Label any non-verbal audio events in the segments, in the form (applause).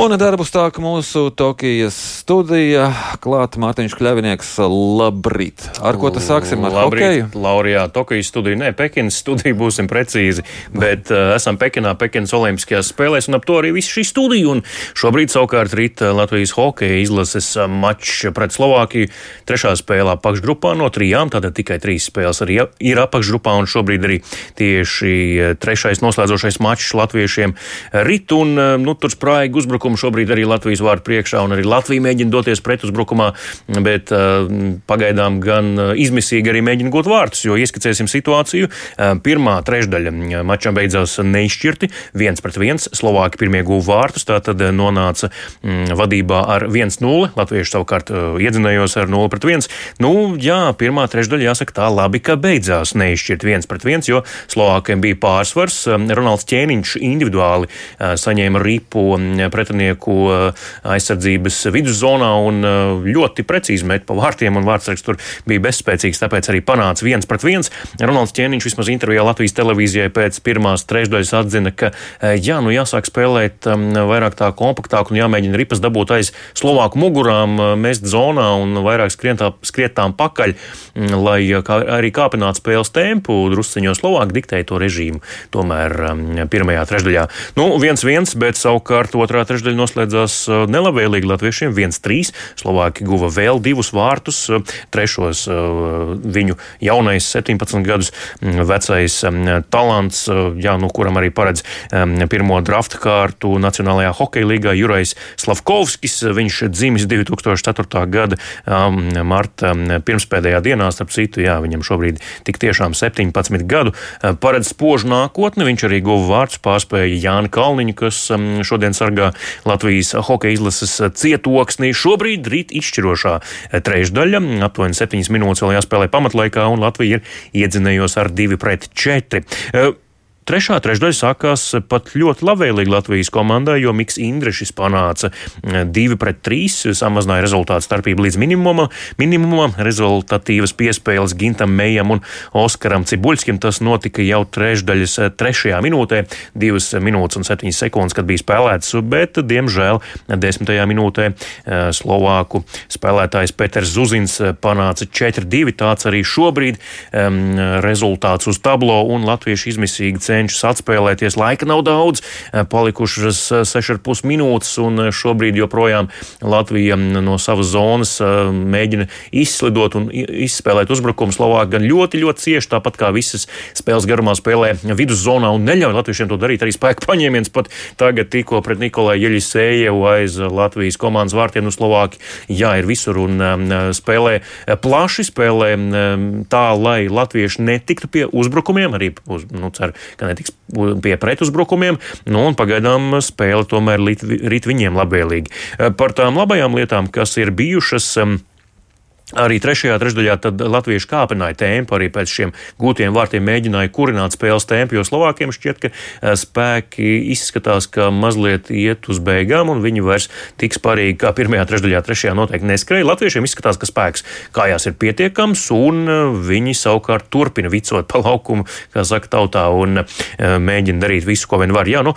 Un darbu sāk mūsu Tokijas studija. Klāt Mārtiņš Kļavinieks, labrīt. Ar ko tas sāksim? Ar Labrīt, hokeju? Laurijā, Tokijas studija, ne Pekinas studija, būsim precīzi, bet uh, esam Pekinā, Pekinas Olimpiskajās spēlēs, un ap to arī viss šī studija. Un šobrīd savukārt rīt uh, Latvijas hokeja izlases uh, mačs pret Slovākiju. Trešā spēlē apakšgrupā no trijām, tātad tikai trīs spēles arī ir apakšgrupā, un šobrīd arī tieši trešais noslēdzošais mačs latviešiem rit, un nu, tur sprāja uzbrukums uzbrukumu. Šobrīd arī Latvijas vārdu priekšā, un arī Latvija mēģina doties pretuzbrukumā, bet uh, pagaidām gan uh, izmisīgi arī mēģina gūt vārdus. Jo ieskicēsim situāciju. Uh, pirmā trešdaļa mačā beidzās neizšķirti, viens pret viens. Slovāki pirmie guva vārdus, tā tad nonāca mm, vadībā ar 1-0. Latvieši savukārt iedzinējos ar 0 pret 1. Nu, jā, pirmā trešdaļa jāsaka tā labi, ka beidzās neizšķirt viens pret viens, jo Slovākiem bija pārsvars. Ronalds Ķēniņš individuāli saņēma ripu pret pretinieku eh, aizsardzības viduszonā un eh, ļoti precīzi met pa vārtiem, un vārdsargs tur bija bezspēcīgs, tāpēc arī panāca viens pret viens. Ronalds Ķēniņš vismaz intervijā Latvijas televīzijai pēc pirmās trešdaļas atzina, ka eh, jā, nu jāsāk spēlēt um, vairāk tā kompaktāk un jāmēģina ripas dabūt aiz Slovāku mugurām, mest zonā un vairāk skrientā, skrietām pakaļ, mm, lai kā, arī kāpinātu spēles tempu. Drusciņo Slovāki diktēja to režīmu tomēr um, pirmajā trešdaļā. Nu, viens viens, bet savukārt otrā trešdaļā trešdaļa noslēdzās nelabvēlīgi latviešiem 1-3. Slovāki guva vēl divus vārtus, trešos viņu jaunais 17 gadus vecais talants, jā, nu, kuram arī paredz pirmo drafta kārtu Nacionālajā hokeja līgā Jurais Slavkovskis. Viņš dzimis 2004. gada marta pirmspēdējā dienā, starp citu, jā, viņam šobrīd tik tiešām 17 gadu paredz spožu nākotni. Viņš arī guva vārdus pārspēja Jāni Kalniņu, kas šodien sargā Latvijas hokeja izlases cietoksnī. Šobrīd rīt izšķirošā trešdaļa, aptuveni 7 minūtes vēl jāspēlē pamatlaikā, un Latvija ir iedzinējusi ar 2 pret 4. Trešā trešdaļa sākās pat ļoti labvēlīgi Latvijas komandai, jo Mikls Indrišs panāca 2 pret 3, samazināja rezultātu starpību līdz minimumam. minimumam rezultatīvas piespēles Gintam Mejam un Oskaram Cibuļskim. Tas notika jau trešdaļas trešajā minūtē, 2 minūtes un 7 sekundes, kad bija spēlēts, bet, diemžēl, desmitajā minūtē eh, Slovāku spēlētājs Peters Zuzins panāca 4-2. Tāds arī šobrīd um, rezultāts uz tablo un latvieši izmisīgi cenšas cenšas atspēlēties. Laika nav daudz, eh, palikušas 6,5 eh, minūtes, un eh, šobrīd joprojām Latvija mm, no savas zonas mēģina izslidot un izspēlēt uzbrukumu. Slovāki gan ļoti, ļoti cieši, tāpat kā visas spēles garumā spēlē viduszonā un neļauj latviešiem to darīt. Arī spēka paņēmiens pat tagad tikko pret Nikolai Jeļisējevu aiz Latvijas komandas vārtiem no Slovāki. Jā, ir visur un um, spēlē plaši, spēlē um, tā, lai latvieši netiktu pie uzbrukumiem. Arī uz, nu, ceru, ka netiks pie pretuzbrukumiem. Nu, pagaidām spēle tomēr rīt viņiem labvēlīgi. Par tām labajām lietām, kas ir bijušas. Arī trešajā trešdaļā latvieši kāpināja tempu, arī pēc šiem gūtiem vārtiem mēģināja kurināt spēles tempu, jo Slovākiem šķiet, ka eh, spēki izskatās, ka mazliet iet uz beigām, un viņi vairs tik sparīgi kā pirmajā trešdaļā, trešajā noteikti neskrēja. Latviešiem izskatās, ka spēks kājās ir pietiekams, un eh, viņi savukārt turpina vicot pa laukumu, kā saka tautā, un eh, mēģina darīt visu, ko vien var. Jā, nu,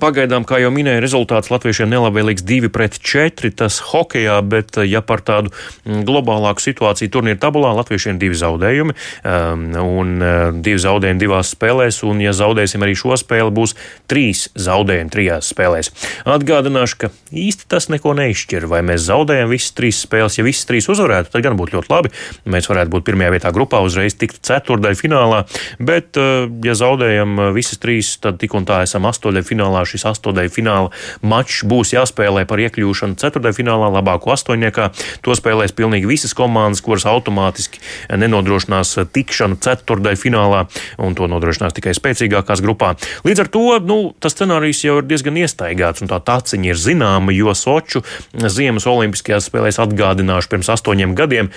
pagaidām, kā jau minēja, rezultāts latviešiem nelabvēlīgs 2 pret 4, tas hokejā, bet ja par tādu mm, globālu normālāku situāciju turnīra tabulā. Latviešiem divi zaudējumi um, un uh, divi zaudējumi divās spēlēs, un ja zaudēsim arī šo spēli, būs trīs zaudējumi trijās spēlēs. Atgādināšu, ka īsti tas neko neizšķir, vai mēs zaudējam visas trīs spēles. Ja visas trīs uzvarētu, tad gan būtu ļoti labi. Mēs varētu būt pirmajā vietā grupā, uzreiz tikt ceturdaļu finālā, bet uh, ja zaudējam visas trīs, tad tik un tā esam astoņdaļu finālā. Šis astoņdaļu fināla mačs būs jāspēlē par iekļūšanu ceturdaļu finālā, labāko astoņniekā. To spēlēs pilnīgi visas komandas, kuras automātiski nenodrošinās tikšanu ceturdaļu finālā, un to nodrošinās tikai spēcīgākās grupā. Līdz ar to nu, tas scenārijs jau ir diezgan iestaigāts, un tā taciņa ir zināma, jo Soču Ziemas Olimpiskajās spēlēs atgādināšu pirms astoņiem gadiem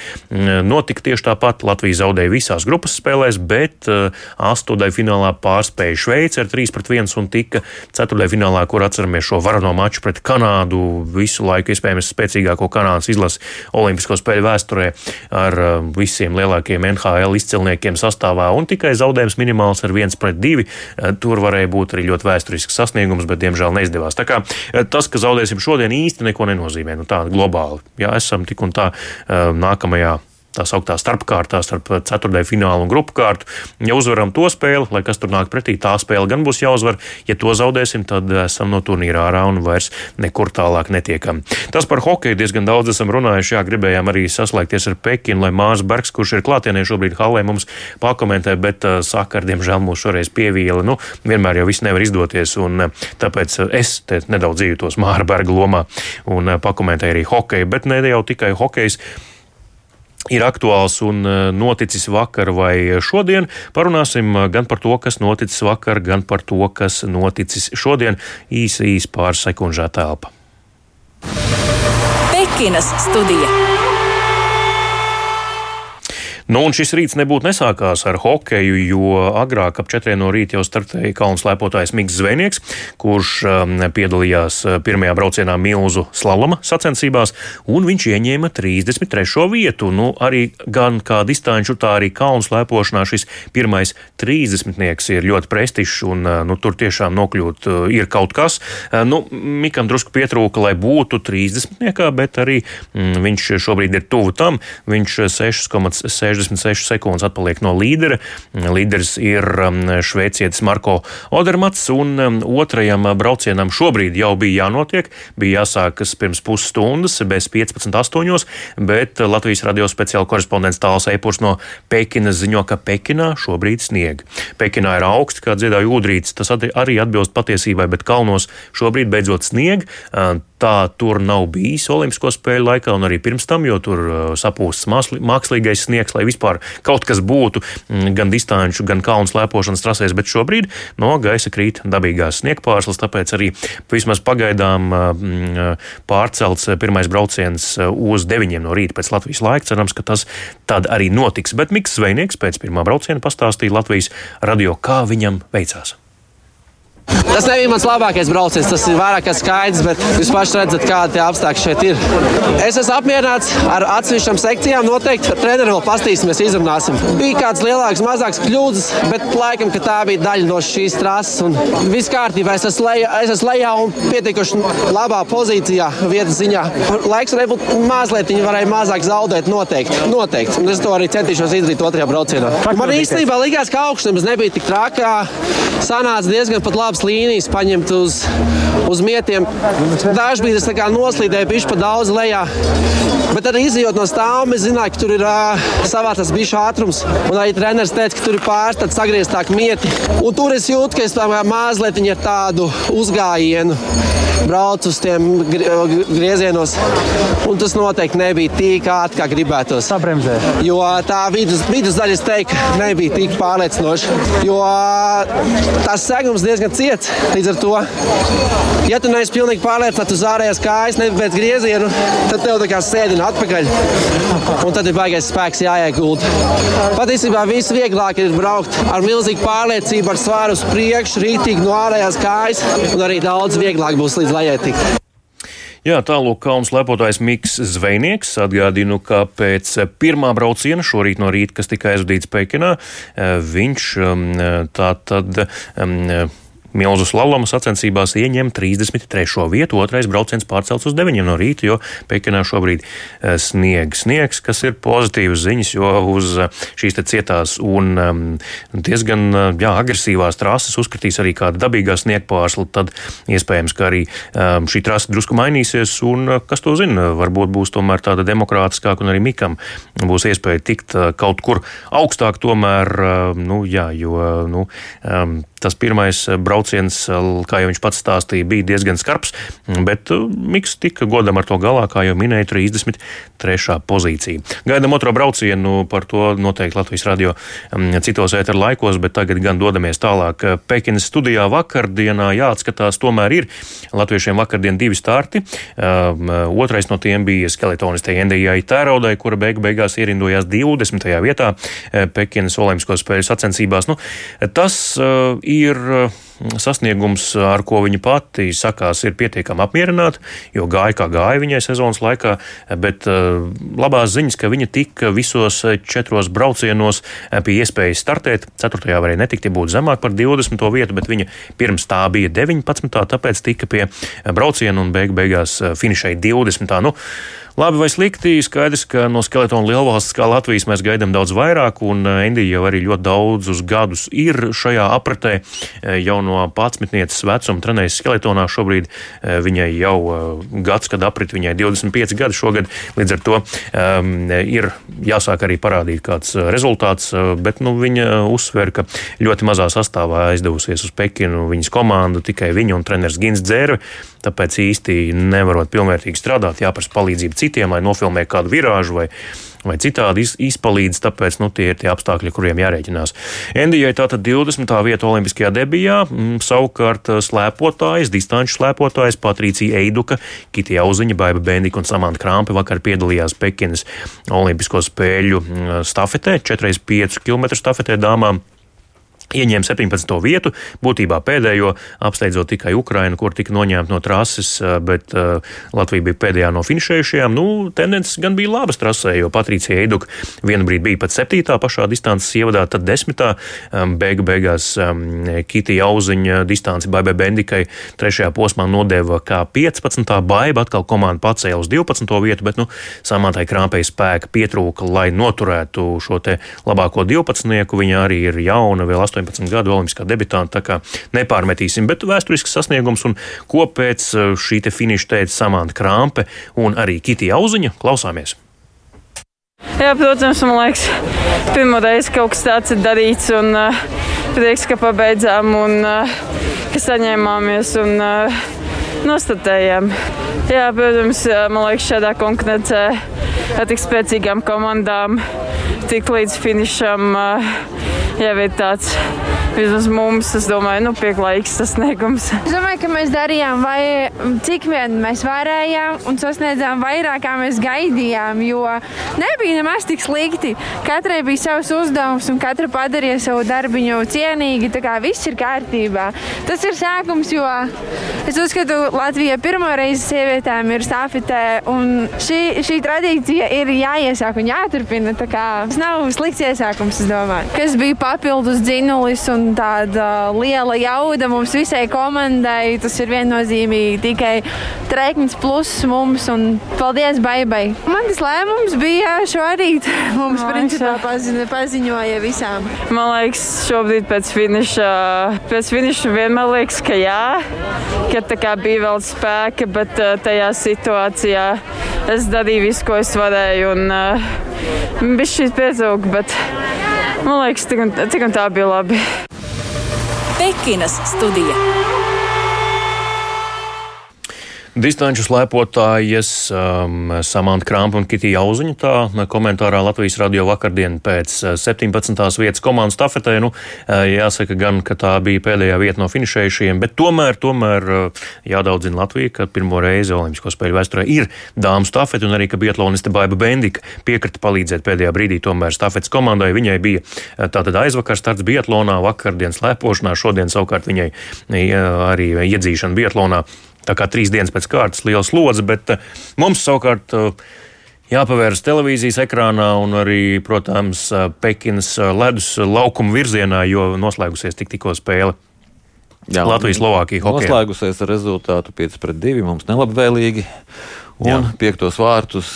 notika tieši tāpat. Latvija zaudēja visās grupas spēlēs, bet eh, astotajā finālā pārspēja Šveici ar 3 pret 1 un tika ceturtajā finālā, kur atceramies šo varano maču pret Kanādu, visu laiku iespējams spēcīgāko Kanādas izlasi Olimpisko spēļu vēsturē vēsturē ar visiem lielākiem NHL izcilniekiem sastāvā, un tikai zaudējums minimāls ar viens pret divi. Tur varēja būt arī ļoti vēsturisks sasniegums, bet diemžēl neizdevās. Tā kā tas, ka zaudēsim šodien, īsti neko nenozīmē. Nu, tā globāli. Jā, esam tik un tā nākamajā tā sauktā starpkārtā starp ceturtajā finālu un grupu kārtu. Ja uzvaram to spēli, lai kas tur nāk pretī, tā spēle gan būs jāuzvar. Ja to zaudēsim, tad esam no turnīra ārā un vairs nekur tālāk netiekam. Tas par hokeju diezgan daudz esam runājuši. Jā, gribējām arī saslēgties ar Pekinu, lai Mārs Bergs, kurš ir klātienē šobrīd halē, mums pakomentē, bet uh, sakar, diemžēl, mūs šoreiz pievīla. Nu, vienmēr jau viss nevar izdoties, un uh, tāpēc es te nedaudz dzīvotos Māra Berga lomā un uh, pakomentēju arī hokeju, bet ne jau tikai hokejs ir aktuāls un e, noticis vakar vai šodien. Parunāsim e, gan par to, kas noticis vakar, gan par to, kas noticis šodien. Īsa, īsa pāris sekundžu telpa. Pekinas studija. Nu, un šis rīts nebūtu nesākās ar hokeju, jo agrāk ap četriem no rīta jau startēja kalnu slēpotājs Mikls Zvejnieks, kurš um, piedalījās uh, pirmajā braucienā milzu slaloma sacensībās, un viņš ieņēma 33. vietu. Nu, arī gan kā distanču, tā arī kalnu slēpošanā šis pirmais 30. ir ļoti prestižs, un uh, nu, tur tiešām nokļūt uh, ir kaut kas. Nu, Mikam drusku pietrūka, lai būtu 30. bet arī mm, viņš šobrīd ir tuvu tam. Viņš 6,6 66 sekundes atpaliek no līdera. Līderis ir um, šveicietis Marko Odermats, un um, otrajam braucienam šobrīd jau bija jānotiek. Bija jāsākas pirms pusstundas, bez 15.8, bet Latvijas radio speciāla korespondents Tāls Eipurs no Pekinas ziņo, ka Pekinā šobrīd snieg. Pekinā ir augsts, kā dziedāja Udrīts, tas arī atbilst patiesībai, bet kalnos šobrīd beidzot snieg. Tā tur nav bijis Olimpisko spēļu laikā, un arī pirms tam, jo tur uh, sapūsts mākslīgais sniegs, lai vispār kaut kas būtu mm, gan distanču, gan kalnu slēpošanas trasēs, bet šobrīd no gaisa krīt dabīgās sniegpārslas, tāpēc arī vismaz pagaidām uh, mm, uh, pārcelts pirmais brauciens uz 9 no rīta pēc Latvijas laika. Cerams, ka tas tad arī notiks. Bet Mikls Zvejnieks pēc pirmā brauciena pastāstīja Latvijas radio, kā viņam veicās. Tas nebija mans labākais brauciens, tas ir vairāk kā skaidrs, bet jūs paši redzat, kādi apstākļi šeit ir. Es esmu apmierināts ar atsevišķām sekcijām. Noteikti treneru vēl pastīsimies, izrunāsim. Bija kāds lielāks, mazāks kļūdas, bet laikam tā bija daļa no šīs trases. Un viss kārtībā, es esmu lejā, es esmu lejā un pietiekuši labā pozīcijā vietas ziņā. Laiks varēja būt mazliet, viņi varēja mazāk zaudēt noteikti. noteikti. Un es to arī centīšos izdarīt otrajā braucienā. Man īstenībā likās, ka augstums nebija tik trakā. Sanāca diezgan pat labs līnijas paņemt uz, uz mietiem. Dažs bija tas noslīdēja pišķi pa daudz lejā. Bet arī izjūt no stāva, mēs zinājām, ka tur ir uh, savā tas bija ātrums. Un arī treneris teica, ka tur ir pāris tāds sagrieztāk mieti. Un tur es jūtu, ka es mazliet ar tādu uzgājienu braucu uz tiem griezienos. Un tas noteikti nebija tik ātri, kā gribētos. Sabremzē. Jo tā vidus, vidus daļa, es teiktu, nebija tik pārliecinoša. Jo tās segums diezgan ciets. Līdz ar to, ja tu neesi pilnīgi pārliecināts uz ārējās kājas, nevis pēc grieziena, tad tev tā kā sēdina atpakaļ. Un tad ir baigais spēks jāiegulda. Patiesībā viss vieglāk ir braukt ar milzīgu pārliecību, ar svāru uz priekšu, rītīgi no ārējās kājas. Un arī daudz vieglāk būs līdz lejai tikt. Jā, tālāk kauns lepotājs Miks Zvejnieks atgādinu, ka pēc pirmā brauciena šorīt no rīta, kas tika aizvadīts Pekinā, viņš um, tā tad. Um, Milzu slaloma sacensībās ieņem 33. vietu, otrais brauciens pārcelts uz 9 no rīta, jo Pekinā šobrīd eh, snieg sniegs, kas ir pozitīvas ziņas, jo uz eh, šīs cietās un um, diezgan eh, jā, agresīvās trases uzkritīs arī kāda dabīgā sniegpārsla, tad iespējams, ka arī um, šī trasa drusku mainīsies, un kas to zina, varbūt būs tomēr tāda demokrātiskāka, un arī Mikam būs iespēja tikt kaut kur augstāk tomēr, nu jā, jo, nu, um, Tas pirmais eh, brauciens, eh, kā jau viņš pats stāstīja, bija diezgan skarbs, bet eh, Miks tika godam ar to galā, kā jau minēju, 33. pozīcija. Gaidām otro braucienu, par to noteikti Latvijas radio mm, citos ēteru laikos, bet tagad gan dodamies tālāk. Pekinas studijā vakardienā jāatskatās, tomēr ir latviešiem vakardien divi starti. Otrais no tiem bija skeletonistai Endijai Tēraudai, kura beigu beigās ierindojās 20. vietā Pekinas Olimpisko spēļu sacensībās. Nu, tas ir sasniegums, ar ko viņa pati sakās, ir pietiekami apmierināta, jo gāja kā gāja viņai sezonas laikā, bet labās ziņas, ka viņa tika visos četros braucienos pie iespējas startēt. Ceturtajā varēja netikt, ja būtu zemāk par 20. vietu, bet viņa pirms tā bija 19. tāpēc tika pie brauciena un beig beigās finišēja 20. Nu, Labi vai slikti, skaidrs, ka no skeletona lielvalsts kā Latvijas mēs gaidām daudz vairāk, un Endija jau arī ļoti daudzus gadus ir šajā apritē. Jau no 11. vecuma trenējas skeletonā šobrīd viņai jau gads, kad aprit viņai 25 gadi šogad. Līdz ar to um, ir jāsāk arī parādīt kāds rezultāts, bet nu, viņa uzsver, ka ļoti mazā sastāvā aizdevusies uz Pekinu viņas komandu, tikai viņa un treneris Gins Dzērve. Tāpēc īsti nevarot pilnvērtīgi strādāt, jāprasa palīdzība citiem, lai nofilmē kādu virāžu vai, vai citādi iz, izpalīdz. Tāpēc nu, tie ir tie apstākļi, kuriem jārēķinās. Endijai tātad 20. vieta Olimpiskajā debijā, m, savukārt slēpotājs, distanču slēpotājs Patricija Eiduka, Kitija Auziņa, Baiba Bendika un Samanta Krampe vakar piedalījās Pekinas Olimpisko spēļu stafetē, 4x5 km stafetē dāmām ieņēma 17. vietu, būtībā pēdējo, apsteidzot tikai Ukrainu, kur tika noņemta no trases, bet Latvija bija pēdējā no finišējušajām. Nu, tendences gan bija labas trasē, jo Patricija Eiduka vienu brīdi bija pat septītā pašā distances ievadā, tad desmitā beigu beigās Kitija Auziņa distanci Baibai Bendikai trešajā posmā nodeva kā 15. Baiba atkal komanda pacēla uz 12. vietu, bet, nu, samātai krāpēji spēka pietrūka, lai noturētu šo te labāko 12. Viņa arī ir jauna, vēl 8 18 gadu olimpiskā debitanta, tā kā nepārmetīsim, bet vēsturisks sasniegums un ko pēc eh, šī te finiša teica Samanta Krampe un arī Kitija Auziņa. Klausāmies! Jā, protams, man liekas, pirmo reizi kaut kas tāds ir darīts, un uh, prieks, ka pabeidzām un uh, ka saņēmāmies un uh, nostatējām. Jā, protams, man liekas, šādā konkurencē ar tik spēcīgām komandām tik līdz finišam. Uh, (laughs) jau ir tāds vismaz mums, es domāju, nu, pieklājīgs sasniegums. Es domāju, ka mēs darījām, vai, cik vien mēs varējām un sasniedzām vairāk, kā mēs gaidījām, jo nebija nemaz tik slikti. Katrai bija savs uzdevums un katra padarīja savu darbiņu cienīgi, tā kā viss ir kārtībā. Tas ir sākums, jo es uzskatu, Latvija pirmo reizi sievietēm ir stafetē, un šī, šī tradīcija ir jāiesāk un jāturpina. Tas nav slikts iesākums, es domāju. Kas bija papildus dzinulis un tāda liela jauda mums visai komandai. Tas ir viennozīmīgi tikai trēknis plus mums un paldies Baibai. Man tas lēmums bija šorīt. (laughs) Mums Man principā paziņo, paziņoja visām. Man liekas, šobrīd pēc finiša, pēc finiša vienmēr liekas, ka jā, ka tā kā bija vēl spēka, bet uh, tajā situācijā es darīju visu, ko es varēju. Un, uh, bija šīs pietrūka, bet man liekas, cik un, cik un tā bija labi. Pekinas studija. Distanču slēpotājas um, Samanta Krampa un Kitija Auziņa tā komentārā Latvijas radio vakardien pēc 17. vietas komandas stafetē. Nu, jāsaka gan, ka tā bija pēdējā vieta no finišējušajiem, bet tomēr, tomēr jādaudzina Latvija, ka pirmo reizi Olimpisko spēļu vēsturē ir dāmas stafete un arī, ka biatloniste Baiba Bendika piekrita palīdzēt pēdējā brīdī tomēr stafetes komandai. Viņai bija tātad aizvakar starts biatlonā, vakardienas slēpošanā, šodien savukārt viņai arī iedzīšana biatlonā. Tā kā trīs dienas pēc kārtas liela slodze, bet eh, mums savukārt eh, jāpavērs televīzijas ekrānā un arī, protams, eh, Pekinas ledus laukuma virzienā, jo noslēgusies tik tikko spēle. Jā, Latvijas-Slovākija hokeja. Noslēgusies ar rezultātu 5 pret 2, mums nelabvēlīgi. Un Jā. piektos vārtus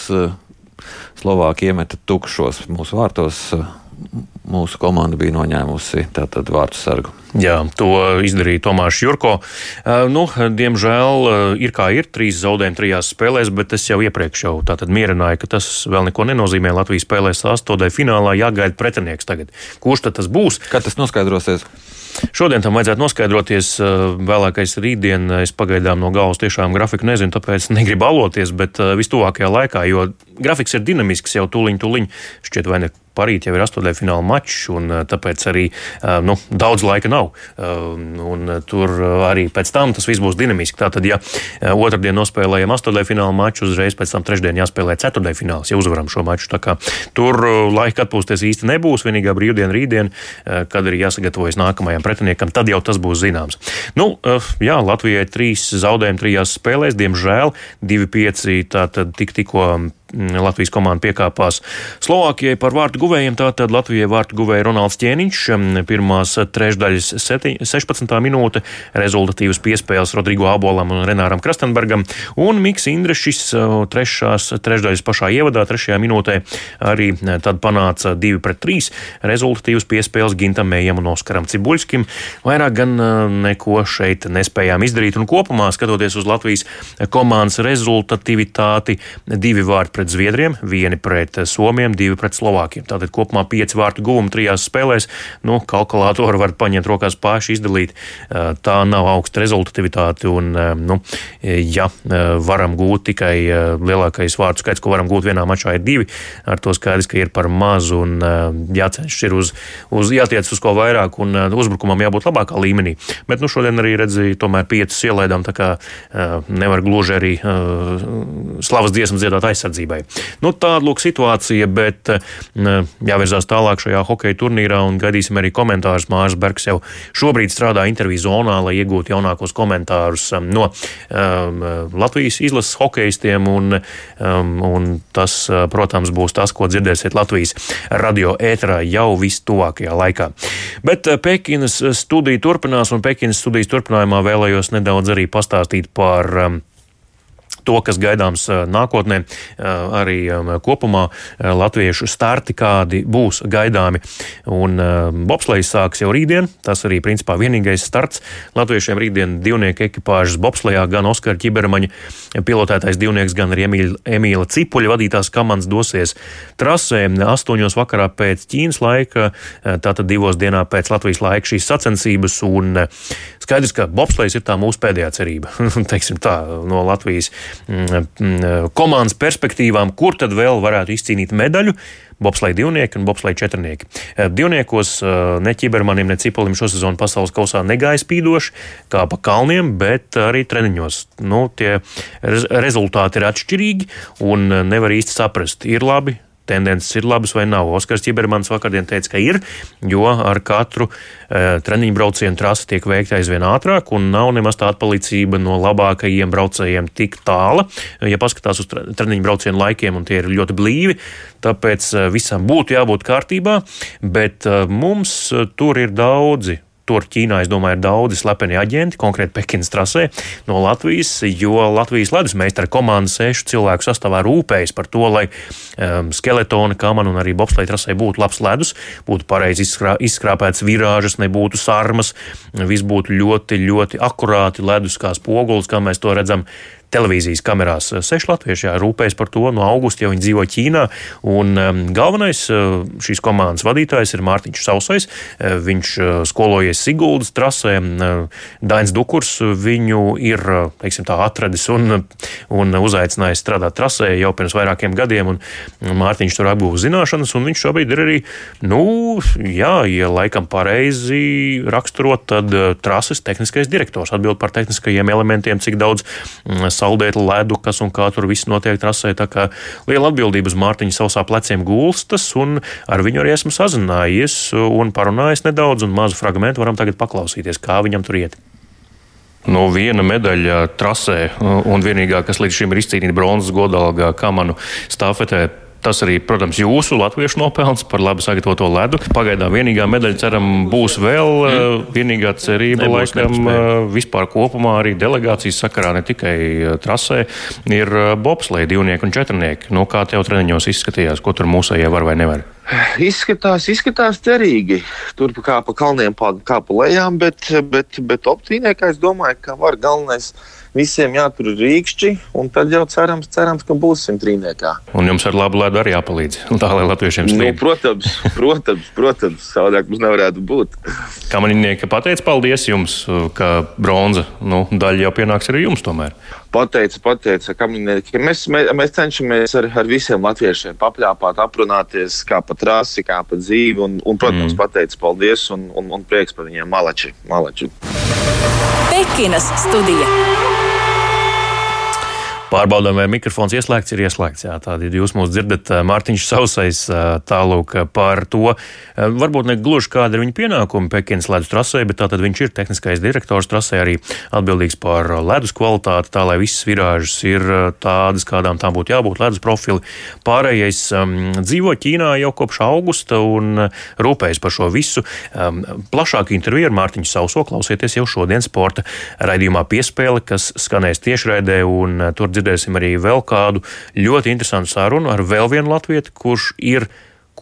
Slovākija iemeta tukšos mūsu vārtos mūsu komanda bija noņēmusi tātad vārtu sargu. Jā, to izdarīja Tomāšs Jurko. Nu, diemžēl ir kā ir, trīs zaudējumi trijās spēlēs, bet es jau iepriekš jau tātad mierināju, ka tas vēl neko nenozīmē. Latvijas spēlēs astotnē finālā jāgaida pretinieks tagad. Kurš tad tas būs? Kad tas noskaidrosies? Šodien tam vajadzētu noskaidroties. Vēlākais rītdien es pagaidām no galvas tiešām grafiku nezinu, tāpēc (laughs) negribu aloties, bet vistuvākajā laikā, jo grafiks ir dinamisks jau tūliņ, tūliņ. Šķiet, vai ne parīt jau ir astotdaļfināla mačs, un tāpēc arī nu, daudz laika nav. Un tur arī pēc tam tas viss būs dinamiski. Tātad, ja otrdien nospēlējam astotdaļu fināla maču, uzreiz pēc tam trešdien jāspēlē ceturtdaļu fināls, ja uzvaram šo maču. Tur laika atpūsties īsti nebūs. Vienīgā brīvdiena rītdien, kad ir jāsagatavojas nākamajam pretiniekam, tad jau tas būs zināms. Nu, jā, Latvijai trīs zaudējumi trijās spēlēs, diemžēl 2-5 tātad tik tikko Latvijas komanda piekāpās Slovākijai par vārtu guvējiem. Tātad Latvijai vārtu guvēja Ronalds Čieniņš, mm, pirmās trešdaļas 16. minūte, rezultatīvas piespēles Rodrigo Abolam un Renāram Krastenbergam, un Miks Indrešis trešās trešdaļas pašā ievadā, trešajā minūtē arī tad panāca 2 pret 3 rezultatīvas piespēles Gintam Mējam un Oskaram Cibuļskim. Vairāk gan neko šeit nespējām izdarīt, un kopumā skatoties uz Latvijas komandas rezultatīvitāti, divi vārti pret pret Zviedriem, vieni pret eh, Somiem, divi pret Slovākiem. Tātad kopumā pieci vārtu guvumi trijās spēlēs. Nu, kalkulātoru var paņemt rokās paši izdalīt. Eh, tā nav augsta rezultatīvitāte. Un, eh, nu, ja varam gūt tikai lielākais vārtu skaits, ko varam gūt vienā mačā, ir divi, ar to skaidrs, ka ir par mazu un jācenšas ir uz, uz jātiec uz ko vairāk un uzbrukumam jābūt labākā līmenī. Bet nu, šodien arī redzēju, tomēr piecus ielaidām, tā kā nevar gluži arī slavas dziesmas dziedāt aizsardzībai kārtībai. Nu, tāda lūk situācija, bet eh, jāvirzās tālāk šajā hokeja turnīrā un gaidīsim arī komentārus. Mārs Bergs jau šobrīd strādā interviju zonā, lai iegūtu jaunākos komentārus um, no um, Latvijas izlases hokeistiem, un, um, un tas, uh, protams, būs tas, ko dzirdēsiet Latvijas radio ēterā jau vistuvākajā laikā. Bet uh, Pekinas studija turpinās, un Pekinas studijas turpinājumā vēlējos nedaudz arī pastāstīt par um, to, kas gaidāms nākotnē, arī kopumā latviešu starti, kādi būs gaidāmi. Un bobslēgs sāks jau rītdien. Tas arī principā vienīgais starts latviešiem rītdien divnieku ekipāžas bobslējā gan Oskara Čibermaņa pilotētais divnieks, gan arī Emīla, Cipuļa vadītās komandas dosies trasē astoņos vakarā pēc Ķīnas laika, tātad divos dienā pēc Latvijas laika šīs sacensības. Un skaidrs, ka bobslēgs ir tā mūsu pēdējā cerība, (laughs) teiksim tā, no Latvijas komandas perspektīvām, kur tad vēl varētu izcīnīt medaļu. Bobslēga divnieki un bobslēga četrnieki. Eh, divniekos eh, ne ķibermanim, ne cipolim šosezon pasaules kausā negāja spīdoši, kā pa kalniem, bet arī treniņos. Nu, tie rezultāti ir atšķirīgi un eh, nevar īsti saprast, ir labi tendences ir labas vai nav. Oskars Čibermans vakardien teica, ka ir, jo ar katru e, treniņu braucienu trasa tiek veikta aizvien ātrāk un nav nemaz tā atpalicība no labākajiem braucējiem tik tāla. Ja paskatās uz treniņu braucienu laikiem, un tie ir ļoti blīvi, tāpēc e, visam būtu jābūt kārtībā, bet e, mums tur ir daudzi Tur Ķīnā, es domāju, ir daudzi slepeni aģenti, konkrēti Pekinas trasē no Latvijas, jo Latvijas ledus meistara komanda sešu cilvēku sastāvā rūpējas par to, lai um, skeletona, kamana un arī bobsleja trasē būtu labs ledus, būtu pareizi izskrā, izskrāpēts virāžas, nebūtu sarmas, viss būtu ļoti, ļoti akurāti ledus kā spogulis, kā mēs to redzam televīzijas kamerās. Seši latvieši jā, rūpējas par to no augusta, jo viņi dzīvo Ķīnā. Un, um, galvenais uh, šīs komandas vadītājs ir Mārtiņš Sausais. Uh, viņš uh, skolojies Siguldas trasē. Dainis Dukurs viņu ir teiksim, tā, atradis un, un uzaicinājis strādāt trasē jau pirms vairākiem gadiem. Un, un Mārtiņš tur apgūst zināšanas, un viņš šobrīd ir arī, nu, jā, ja laikam pareizi raksturot, tad trases tehniskais direktors atbild par tehniskajiem elementiem, cik daudz mm, saldēt ledu, kas un kā tur viss notiek trasē. Tā kā liela atbildība uz Mārtiņa sausā pleciem gulstas, un ar viņu arī esmu sazinājies un parunājis nedaudz, un mazu fragment varam tagad paklausīties, kā viņam tur iet. No nu, viena medaļa trasē, un vienīgā, kas līdz šim ir izcīnīta bronzas godalgā kamanu stāfetē, Tas arī, protams, jūsu latviešu nopelns par labi sagatavoto ledu. Pagaidām vienīgā medaļa, ceram, būs vēl mm. vienīgā cerība, Nebūs laikam, nespēja. vispār kopumā arī delegācijas sakarā, ne tikai trasē, ir bobslēja divnieki un četrnieki. Nu, kā tev treniņos izskatījās, ko tur mūsējie var vai nevar? Izskatās, izskatās cerīgi. Tur kā pa kalniem, kā pa lejām, bet, bet, bet optīniekā es domāju, ka var galvenais visiem jātur rīkšķi, un tad jau cerams, cerams ka būsim trīniekā. Un jums ar labu ledu arī jāpalīdz. (laughs) Tā lai latviešiem Nu, slīd. protams, (laughs) protams, protams, savādāk mums nevarētu būt. Kamaninieki pateica paldies jums, ka bronza nu, daļa jau pienāks arī jums tomēr. Pateica, pateica, ka mēs, mēs, mēs cenšamies ar, ar visiem latviešiem papļāpāt, aprunāties, kā pa trasi, kā pa dzīvi. Un, un protams, mm. pateica paldies un, un, un prieks par viņiem. Malači, malači. Pekinas studija. Pārbaudām, vai mikrofons ieslēgts, ir ieslēgts. Jā, tādi jūs mūs dzirdat. Mārtiņš Sausais tālūk par to. Varbūt ne gluži kāda ir viņa pienākuma Pekinas ledus trasē, bet tātad viņš ir tehniskais direktors trasē, arī atbildīgs par ledus kvalitāti, tā lai visas virāžas ir tādas, kādām tām būtu jābūt, ledus profili. Pārējais um, dzīvo Ķīnā jau kopš augusta un rūpējas par šo visu. Um, plašāk interviju ar Mārtiņu Sauso klausieties jau šodien sporta raidījumā piespēle, kas skanēs tiešraidē un tur dzirdēsim arī vēl kādu ļoti interesantu sarunu ar vēl vienu latvieti, kurš ir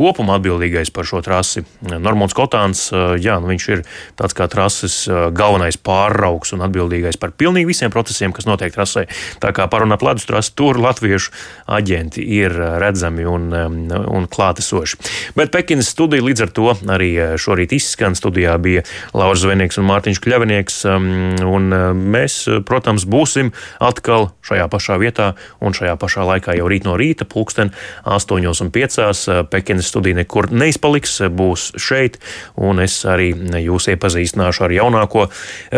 kopumā atbildīgais par šo trasi. Normons Kotāns, jā, nu viņš ir tāds kā trases galvenais pāraugs un atbildīgais par pilnīgi visiem procesiem, kas notiek trasē. Tā kā parunā ledus trasi, tur latviešu aģenti ir redzami un, un klātesoši. Bet Pekinas studija līdz ar to arī šorīt izskan. Studijā bija Lauris Zvenīgs un Mārtiņš Kļavinieks. Un mēs, protams, būsim atkal šajā pašā vietā un šajā pašā laikā jau rīt no rīta, pulksten 8.5. Pekinas studija nekur neizpaliks, būs šeit, un es arī jūs iepazīstināšu ar jaunāko,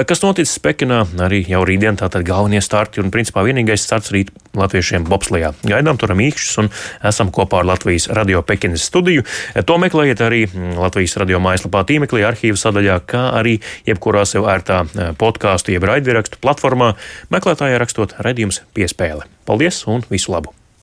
kas noticis Pekinā arī jau rītdien, tātad galvenie starti un principā vienīgais starts rīt latviešiem bobslijā. Gaidām turam īkšķus un esam kopā ar Latvijas radio Pekinas studiju. To meklējiet arī Latvijas radio mājaslapā tīmeklī, arhīvu sadaļā, kā arī jebkurā sev ērtā podkāstu jeb raidierakstu platformā, meklētājā rakstot redzījums piespēle. Paldies un visu labu!